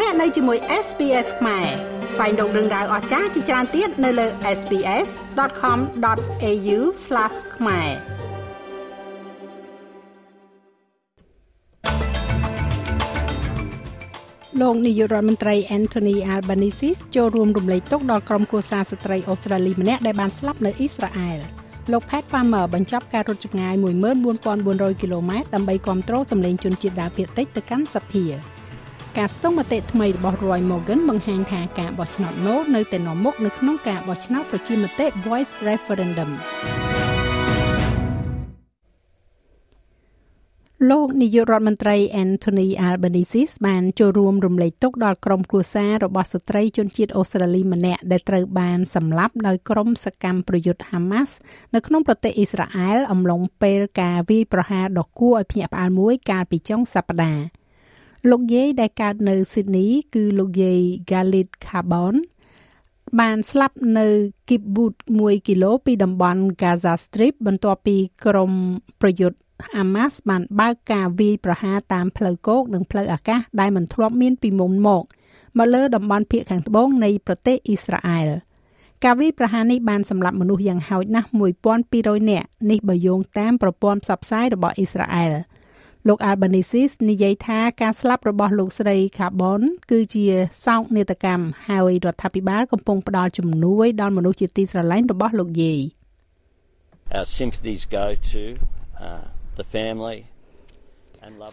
លោកអ្នកនៅជាមួយ SPS ខ្មែរស្វែងរកដឹងដៅអស្ចារ្យជាច្រើនទៀតនៅលើ SPS.com.au/ ខ្មែរលោកនាយករដ្ឋមន្ត្រី Anthony Albanese ចូលរួមរំលែកទុក្ខដល់ក្រុមគ្រួសារស្ត្រីអូស្ត្រាលីម្នាក់ដែលបានស្លាប់នៅអ៊ីស្រាអែលលោក Pat Farmer បញ្ចប់ការរត់ចម្ងាយ14400គីឡូម៉ែត្រដើម្បីគ្រប់គ្រងសម្លេងជនជាតិដើមភាគតិចទៅកាន់សភា ការស្ទង់មតិថ្មីរបស់ Roy Morgan បង្ហាញថាការបោះឆ្នោត No នៅតែនាំមុខនៅក្នុងការបោះឆ្នោតប្រជាមតិ Voice Referendum លោកនាយករដ្ឋមន្ត្រី Anthony Albanese បានចូលរួមរំលែកទុក្ខដល់ក្រុមគ្រួសាររបស់ស្ត្រីជនជាតិអូស្ត្រាលីម្នាក់ដែលត្រូវបានសម្លាប់ដោយក្រុមសកម្មប្រយុទ្ធ Hamas នៅក្នុងប្រទេសអ៊ីស្រាអែលអំឡុងពេលការវាយប្រហារដ៏គួរឲ្យភ្ញាក់ផ្អើលមួយកាលពីចុងសប្តាហ៍ លោកយាយដែលកើតនៅស៊ីដនី គឺលោកយាយ Galit Carbon បានស្លាប់នៅគីប៊ូត1គីឡូពីតំបន់ Gaza Strip បន្ទាប់ពីក្រុមប្រយុទ្ធហាម៉ាស់បានបើកការវាយប្រហារតាមផ្លូវគោកនិងផ្លូវអាកាសដែលមិនធ្លាប់មានពីមុនមកមកលើតំបន់ភាគខាងត្បូងនៃប្រទេសអ៊ីស្រាអែលការវាយប្រហារនេះបានសម្លាប់មនុស្សយ៉ាងហោចណាស់1200នាក់នេះបើយោងតាមប្រព័ន្ធផ្សព្វផ្សាយរបស់អ៊ីស្រាអែល លោក Albanese និយាយថាការស្លាប់របស់លោកស្រី Carbon គឺជាសោកនាដកម្មហើយរដ្ឋាភិបាលកំពុងផ្ដល់ជំនួយដល់មនុស្សជាទីស្រឡាញ់របស់លោកយាយ Our sympathies go to uh, the family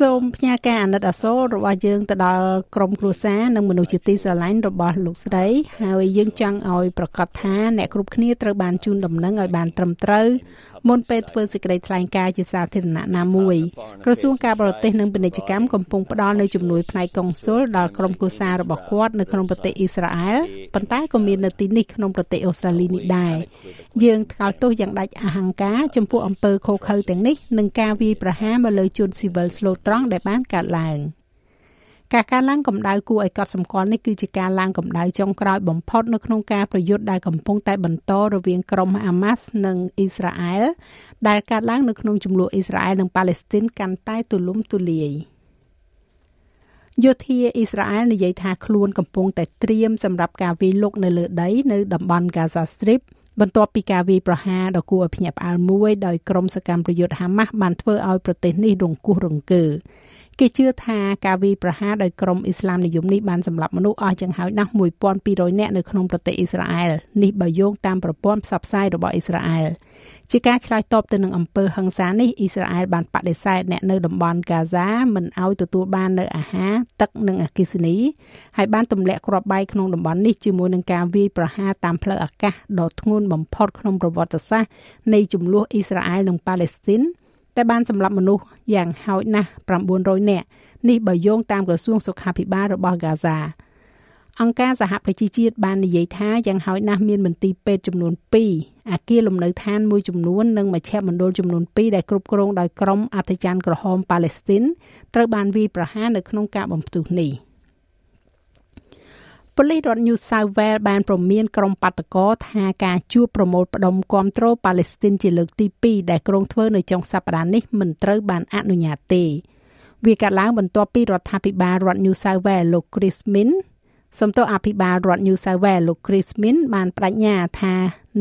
សូមផ្ញើការអាណិតអាសូររបស់យើងទៅដល់ក្រុមគ្រួសារនិងមនុស្សជាទីស្រឡាញ់របស់លោកស្រីហើយយើងចង់ឲ្យប្រកាសថាអ្នកគ្រប់គ្នាត្រូវបានជូនដំណឹងឲ្យបានត្រឹមត្រូវ មុនពេលធ្វើសេចក្តីថ្លែងការណ៍ជាសាធារណៈណាមួយក្រសួងការបរទេសនិងពាណិជ្ជកម្មកំពុងផ្ដល់នូវជំនួយផ្នែកកុងស៊ុលដល់ក្រុមគ្រួសាររបស់គាត់នៅក្នុងប្រទេសអ៊ីស្រាអែលប៉ុន្តែក៏មាននៅទីនេះក្នុងប្រទេសអូស្ត្រាលីនេះដែរយើងថ្កោលទោសយ៉ាងដាច់អហង្ការចំពោះអំពើខុសខើទាំងនេះនិងការវាយប្រហារមកលើជនស៊ីវិលស្លូតត្រង់ដែលបានកើតឡើង ការកើនឡើងកម្ដៅគួរឲ្យកត់សម្គាល់នេះគឺជាការឡើងកម្ដៅចុងក្រោយបំផុតនៅក្នុងការប្រយុទ្ធដែលកំពុងតែបន្តរវាងក្រុមហាម៉ាស់និងអ៊ីស្រាអែលដែលកើតឡើងនៅក្នុងចំនួនអ៊ីស្រាអែលនិងប៉ាឡេស្ទីនកាន់តែទូលំទូលាយយោធាអ៊ីស្រាអែលនិយាយថាខ្លួនកំពុងតែត្រៀមសម្រាប់ការវាយលុកនៅលើដីនៅតំបន់ Gaza Strip បន្ទាប់ពីការវាយប្រហារដ៏គួរឲ្យភ្ញាក់ផ្អើលមួយដោយក្រុមសកម្មប្រយុទ្ធហាម៉ាស់បានធ្វើឲ្យប្រទេសនេះរង្គោះរង្គើ គេជឿថាការវាយប្រហារដោយក្រុមអ៊ីស្លាមនិយមនេះបានសម្លាប់មនុស្សអស់ចង្ហោចណាស់1200នាក់នៅក្នុងប្រទេសអ៊ីស្រាអែលនេះបើយោងតាមប្រព័ន្ធផ្សព្វផ្សាយរបស់អ៊ីស្រាអែលជាការឆ្លើយតបទៅនឹងអំពើហិង្សានេះអ៊ីស្រាអែលបានបដិសេធអ្នកនៅតំបន់ហ្គាហ្សាមិនឲ្យទទួលបាននៅអាហារទឹកនិងអគ្គិសនីហើយបានទម្លាក់គ្រាប់បែកក្នុងតំបន់នេះជាមួយនឹងការវាយប្រហារតាមផ្លូវអាកាសដ៏ធ្ងន់បំផុតក្នុងប្រវត្តិសាស្ត្រនៃចំនួនអ៊ីស្រាអែលនិងប៉ាឡេស្ទីន តែបានសម្លាប់មនុស្សយ៉ាងហោចណាស់900នាក់នេះបើយោងតាមក្រសួងសុខាភិបាលរបស់ហ្គាហ្សាអង្គការសហប្រជាជាតិបាននិយាយថាយ៉ាងហោចណាស់មានមន្ទីរពេទ្យចំនួន2អាគារលំនៅឋានមួយចំនួននិងមជ្ឈមណ្ឌលចំនួន2ដែលគ្រប់គ្រងដោយក្រុមអធិការក្រហមប៉ាឡេស្ទីនត្រូវបានវាយប្រហារនៅក្នុងការបំផ្ទុះនេះ ប៉ូលីសរដ្ឋ New South Wales បានព្រមានក្រុមបាតកោថាការជួបប្រមូលផ្ដុំគាំទ្រប៉ាឡេស្ទីនជាលើកទី2ដែលក្រុងធ្វើនៅចុងសប្តាហ៍នេះមិនត្រូវបានអនុញ្ញាតទេវាកើតឡើងបន្ទាប់ពីរដ្ឋាភិបាលរដ្ឋ New South Wales លោក Chris Min សំទោសអភិបាលរដ្ឋ New South Wales លោក Chris Min បានបដិញ្ញាថា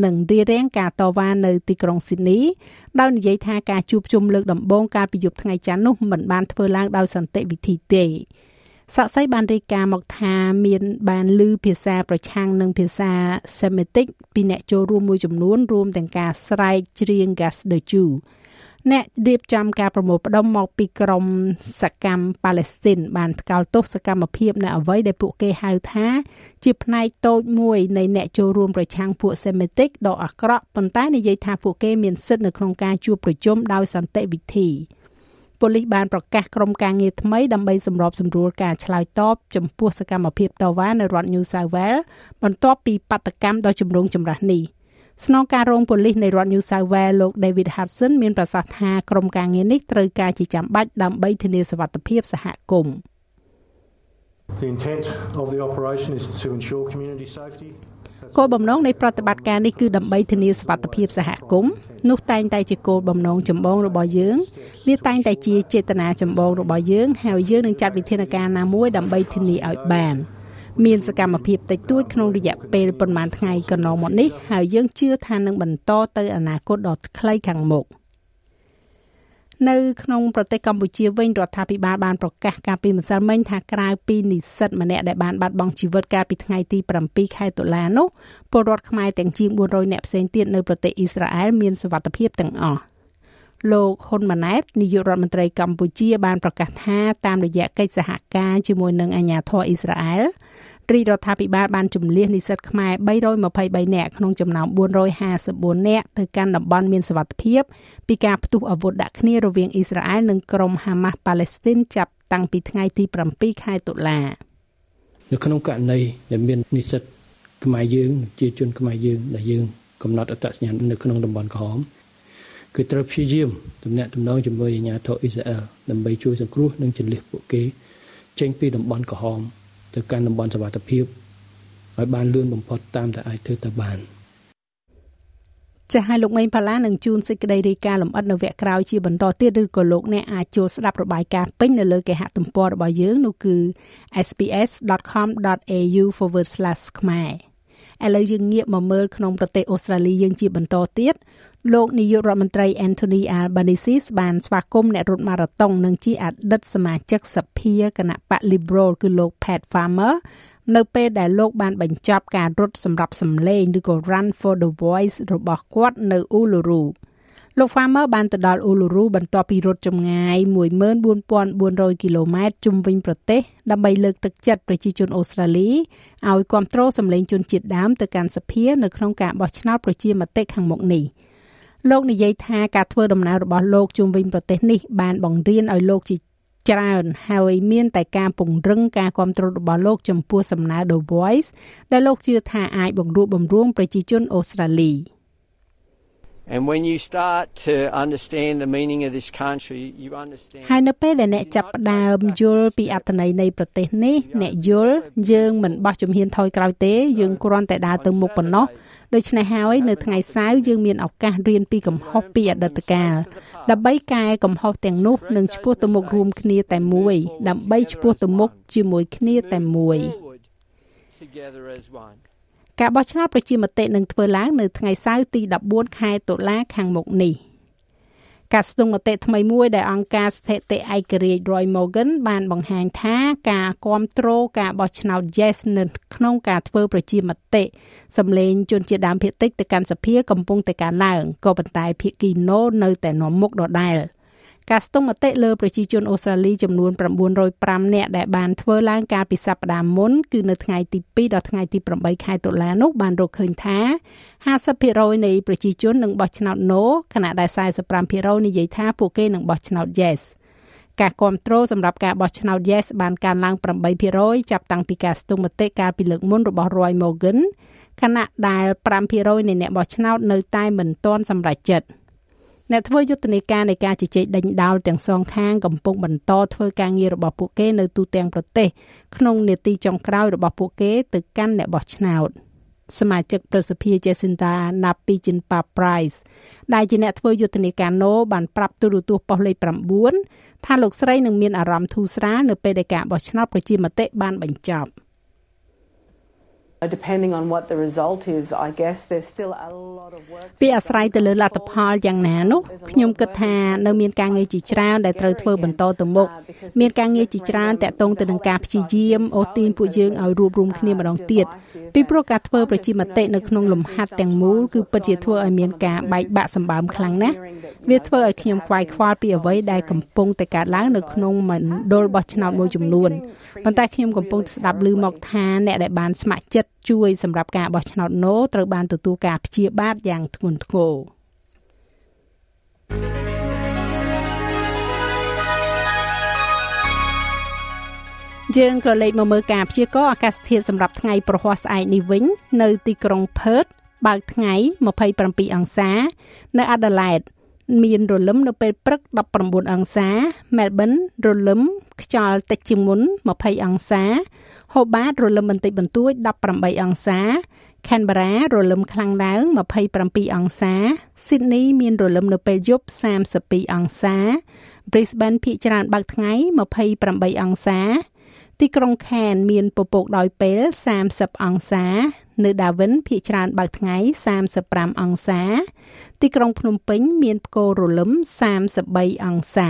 នឹងរៀបរៀងការតវ៉ានៅទីក្រុង Sydney ដោយនិយាយថាការជួបជុំលើកដំបូងកាលពីយប់ថ្ងៃច័ន្ទនោះមិនបានធ្វើឡើងដោយសន្តិវិធីទេ សាក់សីបានរាយការណ៍មកថាមានបានលឺភាសាប្រឆាំងនឹងភាសា Semitic ពីអ្នកចូលរួមមួយចំនួនរួមទាំងការស្រែកច្រៀង Gas the Jew អ្នករៀបចំការប្រមូលផ្ដុំមកពីក្រមសកម្មប៉ាឡេស្ទីនបានថ្កោលទោសសកម្មភាពនៅអ្វីដែលពួកគេហៅថា ជាផ្នែកតូចមួយនៃអ្នកចូលរួមប្រឆាំងពួកសេមីទិកដ៏អាក្រក់ប៉ុន្តែនិយាយថាពួកគេមានសិទ្ធិនៅក្នុងការជួបប្រជុំដោយសន្តិវិធី ប៉ូលីសបានប្រកាសក្រុមការងារថ្មីដើម្បីសម្របសម្រួលការឆ្លើយតបចំពោះសកម្មភាពតវ៉ានៅរដ្ឋ New South Wales បន្ទាប់ពីបាតកម្មដ៏ចម្រូងចម្រាសនេះ។ស្នងការរងប៉ូលីសនៃរដ្ឋ New South Wales លោក David Hudson មានប្រសាសន៍ថាក្រុមការងារនេះត្រូវការជាចាំបាច់ដើម្បីធានាសុវត្ថិភាពសហគមន៍ The intent of the operation is to ensure community safety គោលបំណងនៃប្រតិបត្តិការនេះគឺដើម្បីធានាសុវត្ថិភាពសហគមន៍នោះតែងតែជាគោលបំណងចម្បងរបស់យើងវាតែងតែជាចេតនាចម្បងរបស់យើងហើយយើងនឹងចាត់វិធានការណាមួយដើម្បីធានាឲ្យបានមានសកម្មភាពតិចតួចក្នុងរយៈពេលប្រហែលថ្ងៃកន្លងមកនេះហើយយើងជឿថានឹងបន្តទៅអនាគតដ៏ខ្លីខាងមុខ។ នៅក្នុងប្រទេសកម្ពុជាវិញរដ្ឋាភិបាលបានប្រកាសកាលពីម្សិលមិញថាក្រៅពីនិស្សិតម្នាក់ដែលបានបាត់បង់ជីវិតកាលពីថ្ងៃទី7ខែតុលានោះពលរដ្ឋខ្មែរទាំងជាង400នាក់ផ្សេងទៀតនៅប្រទេសអ៊ីស្រាអែលមានសុវត្ថិភាពទាំងអស់លោកហ៊ុនម៉ាណែតនាយករដ្ឋមន្ត្រីកម្ពុជាបានប្រកាសថាតាមរយៈកិច្ចសហការជាមួយនឹងអាជ្ញាធរអ៊ីស្រាអែល រាជរដ្ឋាភិបាលបានជំនះនិស្សិតខ្មែរ323នាក់ក្នុងចំណោម454នាក់ទៅកាន់តំបន់មានសុវត្ថិភាពពីការផ្ទុះអាវុធដាក់គ្នារវាងអ៊ីស្រាអែលនិងក្រុមហាម៉ាស់ប៉ាឡេស្ទីនចាប់តាំងពីថ្ងៃទី7ខែតុលានៅក្នុងករណីដែលមាននិស្សិតខ្មែរយើងជាជនខ្មែរយើងដែលយើងកំណត់អត្តសញ្ញាណនៅក្នុងតំបន់ក្រហមគឺត្រូវព្យាយាមទំនាក់ទំនងជាមួយអាជ្ញាធរអ៊ីស្រាអែលដើម្បីជួយសង្គ្រោះនិងជម្លៀសពួកគេចេញពីតំបន់ក្រហម ទៅកាន់តំបន់សុវត្ថិភាពឲ្យបានលឿនបំផុតតាមដែលអាចធ្វើទៅបានចាស់ឲ្យលោកមេងផាឡានឹងជួនសេចក្តីរាយការណ៍លម្អិតនៅវគ្គក្រោយជាបន្តទៀតឬក៏លោកអ្នកអាចចូលស្ដាប់របាយការណ៍ពេញនៅលើគេហទំព័ររបស់យើងនោះគឺ sps.com.au/ ខ្មែរ ឥឡូវយើងងាកមកមើលក្នុងប្រទេសអូស្ត្រាលីយើងជាបន្តទៀតលោកនាយករដ្ឋមន្ត្រី Anthony Albanese បានស្វាគមន៍អ្នករត់ម៉ារ៉ាតុងនិងជាអតីតសមាជិកសភាគណៈបក Liberal គឺលោក Pat Farmer នៅពេលដែលលោកបានបញ្ចប់ការរត់សម្រាប់សម្លេងឬក៏ Run for the Voice របស់គាត់នៅ Uluru លោក Farmer បានទៅដល់ Uluru បន្ទាប់ពីរត់ចម្ងាយ14400គីឡូម៉ែត្រជុំវិញប្រទេសដើម្បីលើកទឹកចិត្តប្រជាជនអូស្ត្រាលីឲ្យគ្រប់គ្រងសម្លេងជនជាតិដើមទៅកាន់សភានៅក្នុងការបោះឆ្នោតប្រជាមតិខាងមុខនេះ។លោកនិយាយថាការធ្វើដំណើររបស់លោកជុំវិញប្រទេសនេះបានបង្រៀនឲ្យលោកជាច្រើនហើយមានតែការពង្រឹងការគ្រប់គ្រងរបស់លោកចំពោះសំណើ The Voice ដែលលោកជឿថាអាចបង្រួបបង្រួមប្រជាជនអូស្ត្រាលី។ And when you start to understand the meaning of this country you understand ហើយនៅពេលដែលអ្នកចាប់ផ្ដើមយល់ពីអត្ថន័យនៃប្រទេសនេះ អ្នកយល់យើងមិនបោះជំហានថយក្រោយទេ យើងគ្រាន់តែដើរទៅមុខប៉ុណ្ណោះដូច្នេះហើយនៅថ្ងៃសៅរ៍យើងមានឱកាសរៀនពីកំហុសពីអតីតកាលដើម្បីកែកំហុសទាំងនោះនិងឆ្ពោះទៅមុខរួមគ្នាតែមួយ ដើម្បីឆ្ពោះទៅមុខជាមួយគ្នាតែមួយ together as one ការបោះឆ្នោតប្រជាមតិនឹងធ្វើឡើងនៅថ្ងៃសៅរ៍ទី14ខែតុលាខាងមុខនេះការស្ទង់មតិថ្មីមួយដែលអង្គការស្ថិតិឯករាជ្យ Roy Morgan បានបង្ហាញថាការគ្រប់គ្រងការបោះឆ្នោត Yes នៅក្នុងការធ្វើប្រជាមតិសម្លេងជនជាតិដើមភាគតិចទៅកាន់សភាកំពុងតែកើនឡើងក៏ប៉ុន្តែភាគី No នៅតែនាំមុខដដែល។ ការស្ទង់មតិលើប្រជាជនអូស្ត្រាលីចំនួន905នាក់ដែលបានធ្វើឡើងកាលពីសប្តាហ៍មុនគឺនៅថ្ងៃទី2ដល់ថ្ងៃទី8ខែតុលានោះបានរកឃើញថា50%នៃប្រជាជននឹងបោះឆ្នោត No ខណៈដែល45%និយាយថាពួកគេនឹងបោះឆ្នោត Yes ការគ្រប់គ្រងសម្រាប់ការបោះឆ្នោត Yes បានកើនឡើង8%ចាប់តាំងពីការស្ទង់មតិកាលពីលើកមុនរបស់ Roy Morgan ខណៈដែល5%នៃអ្នកបោះឆ្នោតនៅតែមិនទាន់សម្រេចចិត្ត។ អ្នកធ្វើយុទ្ធនាការនៃការជជែកដេញដោលទាំងសងខាងកំពុងបន្តធ្វើការងាររបស់ពួកគេនៅទូទាំងប្រទេសក្នុងនេតិចុងក្រោយរបស់ពួកគេទៅកាន់អ្នកបោះឆ្នោតសមាជិកប្រសិទ្ធិ Jacinta Nappi-Jinpa Price ដែលជាអ្នកធ្វើយុទ្ធនាការណូបានប្រាប់ទូរទស្សន៍ប៉ុស្តិ៍លេខ9ថាលោកស្រីនឹងមានអារម្មណ៍ធូរស្រាលនៅពេលដែលការបោះឆ្នោតប្រជាមតិបានបញ្ចប់។ depending on what the result is I guess there's still a lot of work ពីអាស្រ័យទៅលើលទ្ធផលយ៉ាងណានោះខ្ញុំគិតថានៅមានការងារជាច្រើនដែលត្រូវធ្វើបន្តទៅមុខមានការងារជាច្រើនតាក់ទងទៅនឹងការព្យាយាមអូសទាញពួកយើងឲ្យរួបរวมគ្នាម្ដងទៀតពីព្រោះការធ្វើប្រជាមតិនៅក្នុងលំហាត់ទាំងមូលគឺពិតជាធ្វើឲ្យមានការបែកបាក់សម្បើមខ្លាំងណាស់វាធ្វើឲ្យខ្ញុំខ្វាយខ្វល់ពីអ្វីដែលកំពុងតែកើតឡើងនៅក្នុងមណ្ឌលបោះឆ្នោតមួយចំនួនប៉ុន្តែខ្ញុំកំពុងស្ដាប់ឮមកថាអ្នកដែលបានស្ម័គ្រចិត្ត ជួយសម្រាប់ការបោះឆ្នោត No ត្រូវបានទទួលការព្យាបាទយ៉ាងធ្ងន់ធ្ងរយើងក៏លេខមកមើលការព្យាករណ៍អាកាសធាតុសម្រាប់ថ្ងៃប្រហ័សស្អែកនេះវិញ នៅទីក្រុងផឺតបើកថ្ងៃ27អង្សា នៅ Adelaide មានរលឹមនៅពេលព្រឹក19អង្សា Melbourne រលឹមខ្យល់តិចជាងមុន20អង្សា Hobart រលឹមបន្តិចបន្តួច18អង្សា Canberra រលឹមខ្លាំងឡើង27អង្សា Sydney មានរលឹមនៅពេលយប់32អង្សា Brisbane ភាគច្រើនបើកថ្ងៃ28អង្សា ទីក្រុង Cairns មានពពកដោយពេល30អង្សា នៅ Darwin ភាគច្រើនបើកថ្ងៃ35អង្សា ទីក្រុងភ្នំពេញ មានផ្គររលឹម33អង្សា